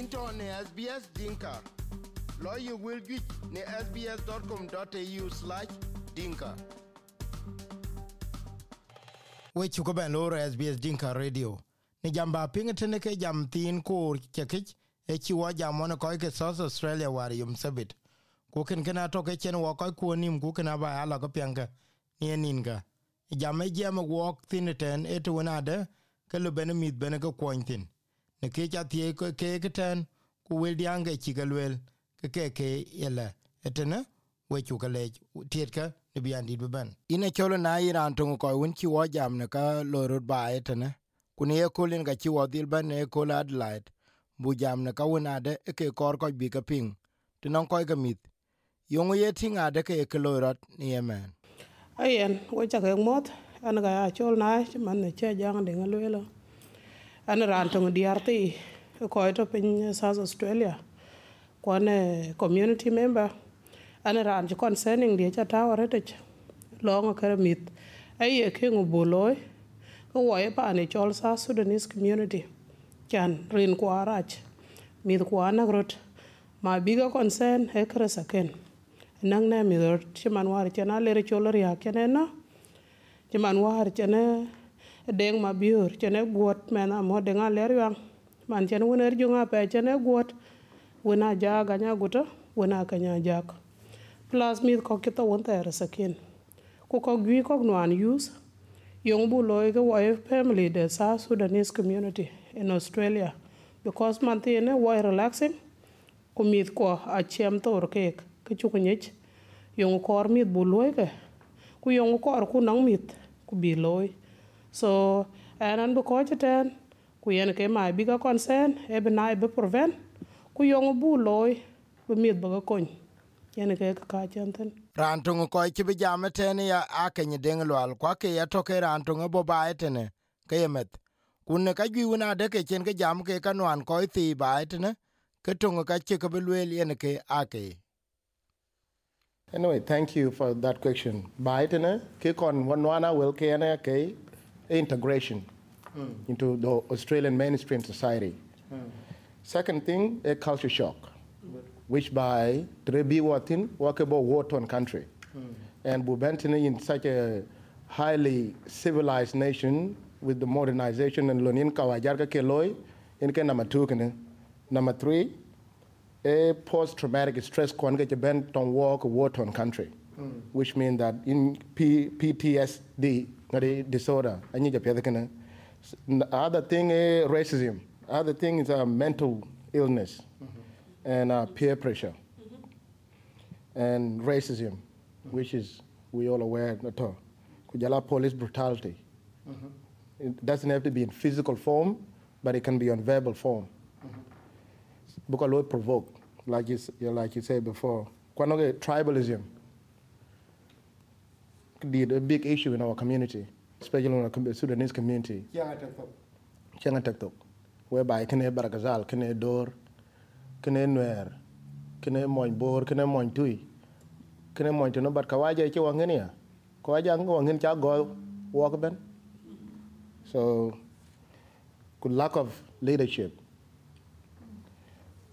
into ne SBS Dinka. Lawyer will get ne sbs.com.au slash dinka. We chuko ben loro SBS Dinka Radio. Ni jamba pinga tene ke jam tin ko chekich e chiwa jam wana koi ke South Australia wari yum sabit. Kukin kena toke chen wa koi kuanim kukin aba ala ko pianga ni eninga. Jam e jam walk thin ten e tu wanade ke lu bene mit bene ke kuany thin. Ne ke cha tie ke ke ten ku wel diange wel ke ke ke yela etene we chu kale tiet ka ne bian dit ben. Ine cholo na iran to ko un chi wo jam ne ka lo rut ba etene ku ne ko kulin ga chi wo dil ben ne ko adlaid bu jam ne ka de e ke kor ko bi ka ping. Tinon ko ga mit. Yongo ye tinga de ke ke lo rat ni yemen ayen wo cha ke mot an ga chol na man ne che jang de ngalwelo an ran to DRT ko to pin South Australia. Kwane community member. An ran ji concerning dia cha tawore te long ka mit ai e ke ngo boloy ko wo pa ne chol sa Sudanese community. Chan rin kwa rach. Mit kwa na grot. Ma biga concern he kra saken. Nang na mi rot. Chiman war chana le chol ria kene no. Chiman war chana E deng mabiyor ceneb guot men amoding ding aler ywang man cen wun er jung ape ceneb guot. Wun aja ganya guto wun akanya jak plus mith kok kito wun tere sakin. Ku kok gwi kok nuan use yong bu loy ke wife family the South Sudanese community in Australia. Because man tine woy relaxing ku mith ko achiem tor kek ke chukunyich yong kor mith bu loy ke ku yong kor ku nang mith ku bi loy. So anan bu ko ten ku yen ke mai biga concern e be nai be prevent ku yong bu loy be miet ba ko yen ke ka chanten ran to ko chi bi jam ten ya akenye deng lwal kwa ke ya to ke ran to bo ba etene ke yemet. Kun ne ka gi una de ke chen ke jam ke ka nwan ko ti ba etene ke to ka che ke be lwel yen ke ake. Anyway, thank you for that question. Baitene, ke kon wanwana will ke ane ke integration mm. into the Australian mainstream society. Mm. Second thing, a culture shock, which by trebi watin workable war torn country. And Bubentine in such a highly civilized nation with the modernization and lonin kawajarka ke loy, in ke number. Number three, a post-traumatic stress kon bent on walk war torn country, which means that in P- PTSD ngari disorder anyi japia kana. Other thing is racism. Other thing is uh, mental illness mm-hmm. and uh, peer pressure mm-hmm. and racism, mm-hmm. which is we all aware at all. Kujala police brutality. It doesn't have to be in physical form, but it can be on verbal form because we provoke, like you, like you said before. Tribalism did a big issue in our community, especially in the Sudanese community. Changa Tektok, whereby kene Barakazal, kene Dor, kene Nuer, kene Moin Bor, kene Moin Tui, kene Moin Tuno, but Kawaja Ichi Wangenia. Kawaja Ango Wangin Chago, walk ben. So, good lack of leadership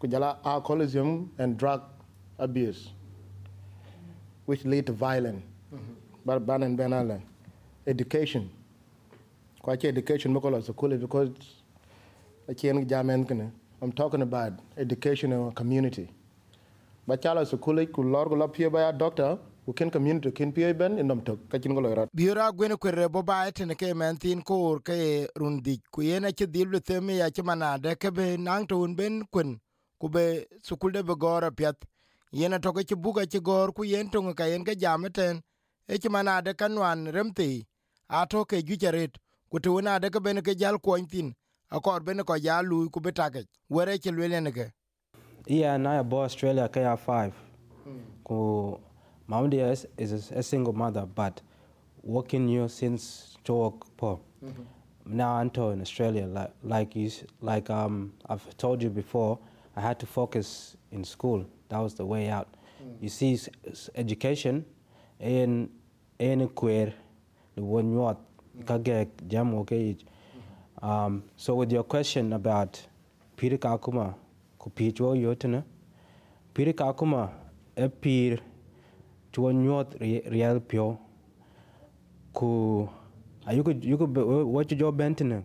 kujala alcoholism and drug abuse, which lead to violence. But ban and benala, education. Quite education mokola school because I can't jamen I'm talking about education in a community. But chala school ku lor go pia by a doctor who can community can pia ben in dom tok kachin go lora. Biura gwene kwere bo ba etene ke men thin kor ke rundi ku yena che dil theme ya chimana de ke be nang to un ben kun kube sukulde be gora piat yena toke ci buga ci gor ku yen tonga ka yen ga jameten e ci mana de kanwan remti a toke jujaret ku to na de ka ben ke jal ko tin a kor ben ko ja lu ku betake were ci lwele ne ke yeah na bo australia ka ya 5 hmm. ku Mamdi is, is a single mother but working you since talk po mm -hmm. now Anto in Australia like like you like um I've told you before I had to focus in school. That was the way out. Mm. You see, education in in queer the one you kage jam okay. Um, so with your question about Peter Kakuma, ku pi chuo yo tene pir ka kuma e pir chuo rie- riel pio ku ayuku yuku wachu jo bentene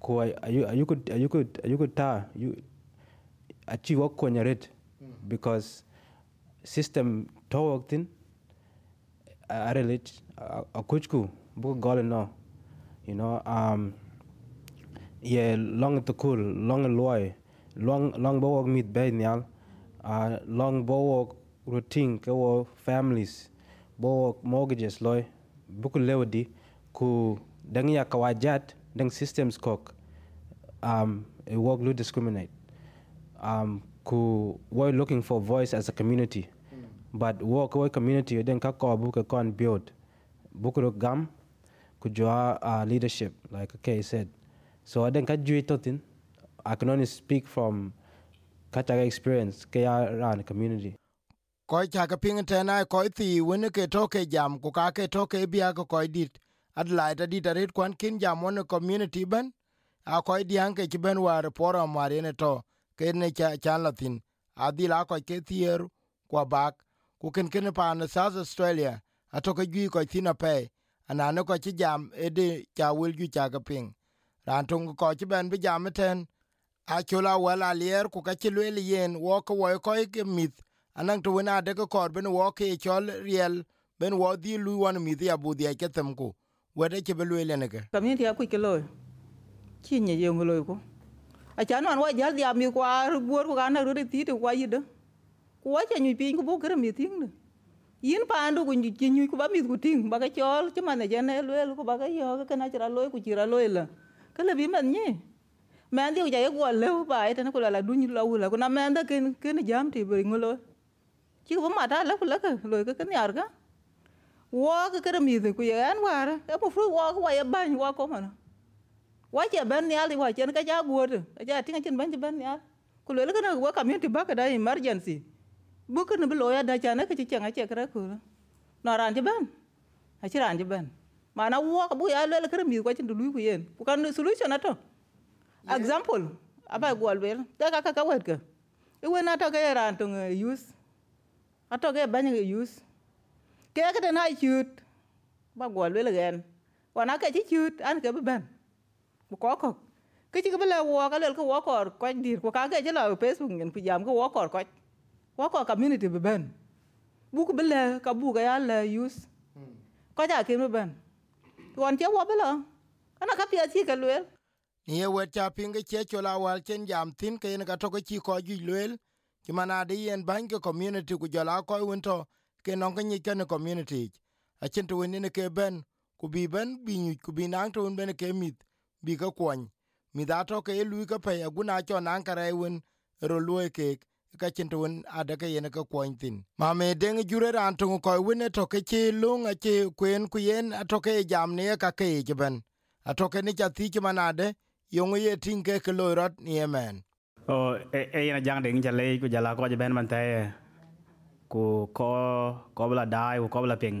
ku ay- ayu- ayuku ayuku ayuku ta yu- achi wo konyaret because system to wok tin arelit akuchku bu gole no you know um ye long to cool long loy long long bo wok mit be nyal uh, long bo routine ke families bo mortgages loy buku lewdi ku dang ya kawajat dang systems kok um wok lu discriminate um ku we're looking for voice as a community but work we community then ka ko bu kon build bu ko gam ku jwa uh, leadership like okay said. So then ka ju to tin i can only speak from kacha experience ke ya ran community. Ko cha ka ping tena ko ti woni ke toke jam ku ka ke toke bia ko ko dit. Adla ta dit ret kwan kin jam on community ban a ko di an ke ben war poro mare ne to ke ne cha cha latin adila ko ke tier kwa bak ku ken ken pa na south australia a to ke gi ko tina pe ana ne ko chi jam e de cha wil ju cha ka ping ran tung ko chi ben bi jam ten a chula wala lier ku ka chi le yen wo ko wo ko ke mit anang to na de ko kor ben wo ke chol riel ben wo di lu won mi dia bu dia ke tem ku wede ke be le ne ke community aku ke lo chi nye ye ngolo ko a chan wan wa jal dia mi kwa buor ko kana ru ti ti kwa yida ku wa cha nyu pin ku bu mi ting ne yin pa andu ku nyu nyu ku ba mi ku ting, ba ka chol, chi man ja ne e lwel ku ba ka yo, ka na chira loy ku chira loy la. Ka le bi man nye man dia ja ye gwa le ba ai ta ku la la du nyu la u la ku na man da ken ken jam ti bi ngolo chi ku ma ta la ku la ka loy ka ken yar ka. Wa ka ka mi ku ye an wa ra e ka mu fru wa ku wa ye ban wa ko ma na wa che ben nyal di wa chen ka ja guot ka ja tinga chen ban che ben nyal ku le ka na wa ka mi ti ba ka da emergency bu ka ne bi lo ya da cha na ka che chenga che kra ku no ran che ben a che ran che ben mana wa ka bu ya le ka mi kwa chen du lu ku yen. Ku kan solution na to example. Aba gwal bel da ka ka ka wet ka i we na to ka ran to use to ka ban use? Ke ka na shoot ba gwal bel gen na ka chi shoot an ka bi ben bu ko ko ke chi ke bele wo ka le ko wo ko ko dir ko ka ke je la facebook ngen ku jam ko wo ko ko wo a community be ben buk bi bele ka bu ga ya le use. Ko ja ke be ben won che wo bele ana ka pia ti ka lwel. Ni ye wet cha pinge ke cho la wal chen jam tin ke ne ka to ke chi ko ju lwel. Ki mana de yen ban ke community ku jala ko won to ke non ke ni ke ne community. A chen to ne ke ben ku bi ben bi ni ku bi nan to ben ke mit bi ka kwany. Mi da to ke lu ka pe aguna cho nan kare won ro lu ke ka chen to won ada ke yen ka kwany tin ma me deng jure ran to ko won e to ke chi lung a chi kwen ku yen a to ke e jam ne ka ke je ben a to ke ni cha ti chi manade, yong ye tin ke ke lo rat ni amen o e e na jang ding jale ku jala ko je ben man te ku ko ko bla dai, ku ko bla ping.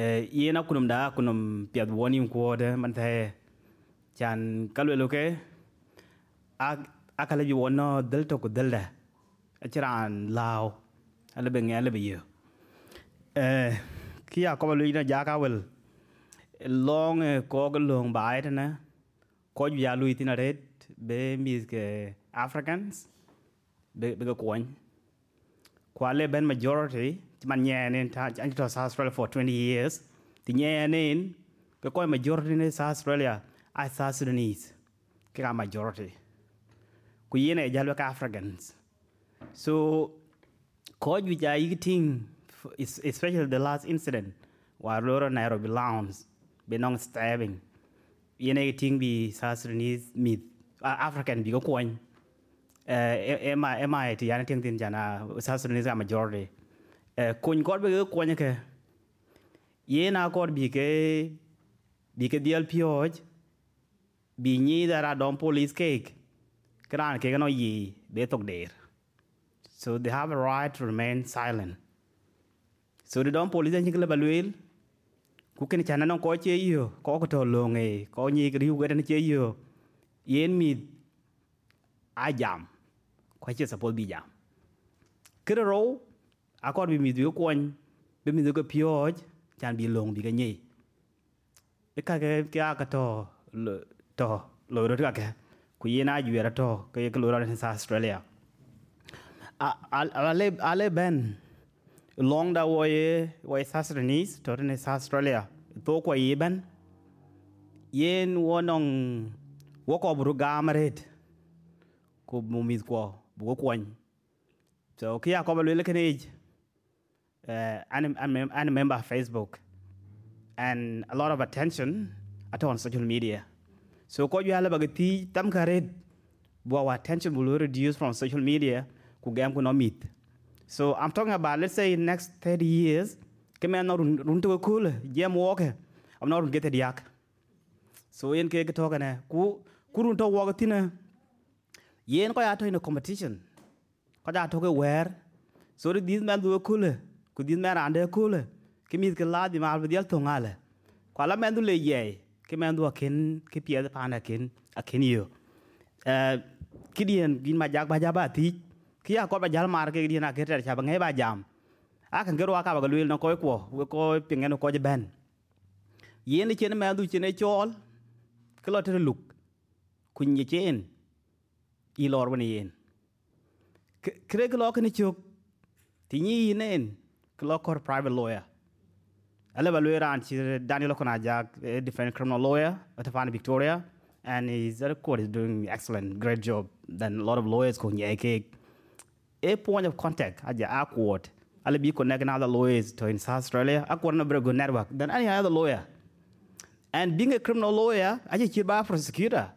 E yena kunum da, kunum piat woni ko de man te chan kalwe lo ke a akala bi wono del to ku del da chiran lao ala be ngale be yo eh kia ko lu ina ja ka wel long eh, ko ko long bai ta na ko ju ya lu tina red be mis ke africans. Be be ko kon kwale ben majority ti man nye ne ta an to south australia for 20 years. Ti nye ne ko ko majority ne south australia ai south sudanese ke ka majority. Ku yene jalo ka africans. So ko ju ja yiting especially the last incident wa loro nairobi lounge be non stabbing yene ting bi south sudanese mit uh, african bi ko koñ uh, ema ema ti yana ting tin jana? South sudanese are majority. Uh, koñ be koñ ke. Yena ko bi ke bi ke dial pioj bi ni dara don police cake. Kran ke no yi be tok der so they have a right to remain silent. So the don police ngi le balwil ku ken chana non ko che yo ko ko to lo nge, ko ni gri u gren che yo yen mi a jam. Ko che support bi jam. Kere ro a ko bi mi du ko bi mi du ko pyo chan bi long bi ga nyi e ka ke ka ka to lo- to lo ro ka ke. Ku yen a ju ra to, ke ke lo ra in South Australia. A a- ale ale ben. Long da wo ye wo ye South Sudanese to ko yi ben. Yen wonong wo ko bru gamaret ko mumit ko so kia ko balwe lekin age uh, I'm, I'm, I'm a member of Facebook. And a lot of attention at on social media. So ko you have a ti tam karet bo attention will reduce from social media ku gam ku no meet. So, I'm talking about, let's say in next 30 years kemen no run to cool, jam walk I'm not get the yak so, yen ke to kana ku kurun to walk tina yen ko ya to in a competition, ko da to ke where so ri dis man do cool, ku dis man ande cool, ke mi ke la, di mal dial to ngale ko la men du le ye ke men du ken, ke pie da pana ken, a ken yo. Eh kidien gin ma jak ba ja ba ti. Ki ya ko ba jal mar ke dien a ke ter cha ba ngai ba jam a kan gero aka ba luil no ko ko ko pingen ko je ben yen chen man du chen e chol ke lo ter luk kun ye chen i lor wani yen kre ke lo kene chok ti nyi nen ke lo kor private lawyer. Ale ba lawyer an chi Daniel Okona jak a defense criminal lawyer at Fana Victoria. And his court is doing excellent great job. Than a lot of lawyers ko nye ke a point of contact. Aja a court ale bi connect na other lawyers to in South Australia a court no very good network than any other lawyer. And being a criminal lawyer I just chi ba prosecutor.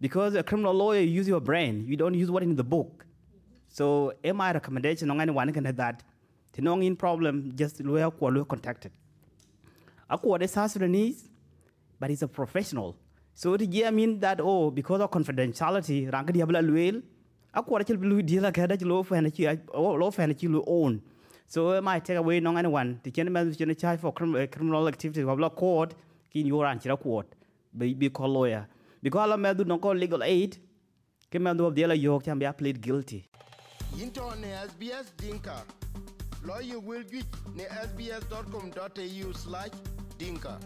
Because a criminal lawyer you use your brain. You don't use what in the book. So am my recommendation? On anyone can have that. To know in problem just lawyer ko lawyer contacted. Ako is South Sudanese but he's a professional. So it yeah mean that oh because of confidentiality rank dia ako chil lu dia la kada lo fa na chi lo fa chi lu own so might take away no anyone to chen man chen charge for uh, criminal activity of law court kin your an chira court be be call lawyer because la medu no call legal aid ke man do dia la yok cham ya plead guilty into ne SBS Dinka. Lawyer will get ne sbs.com.au slash dinka.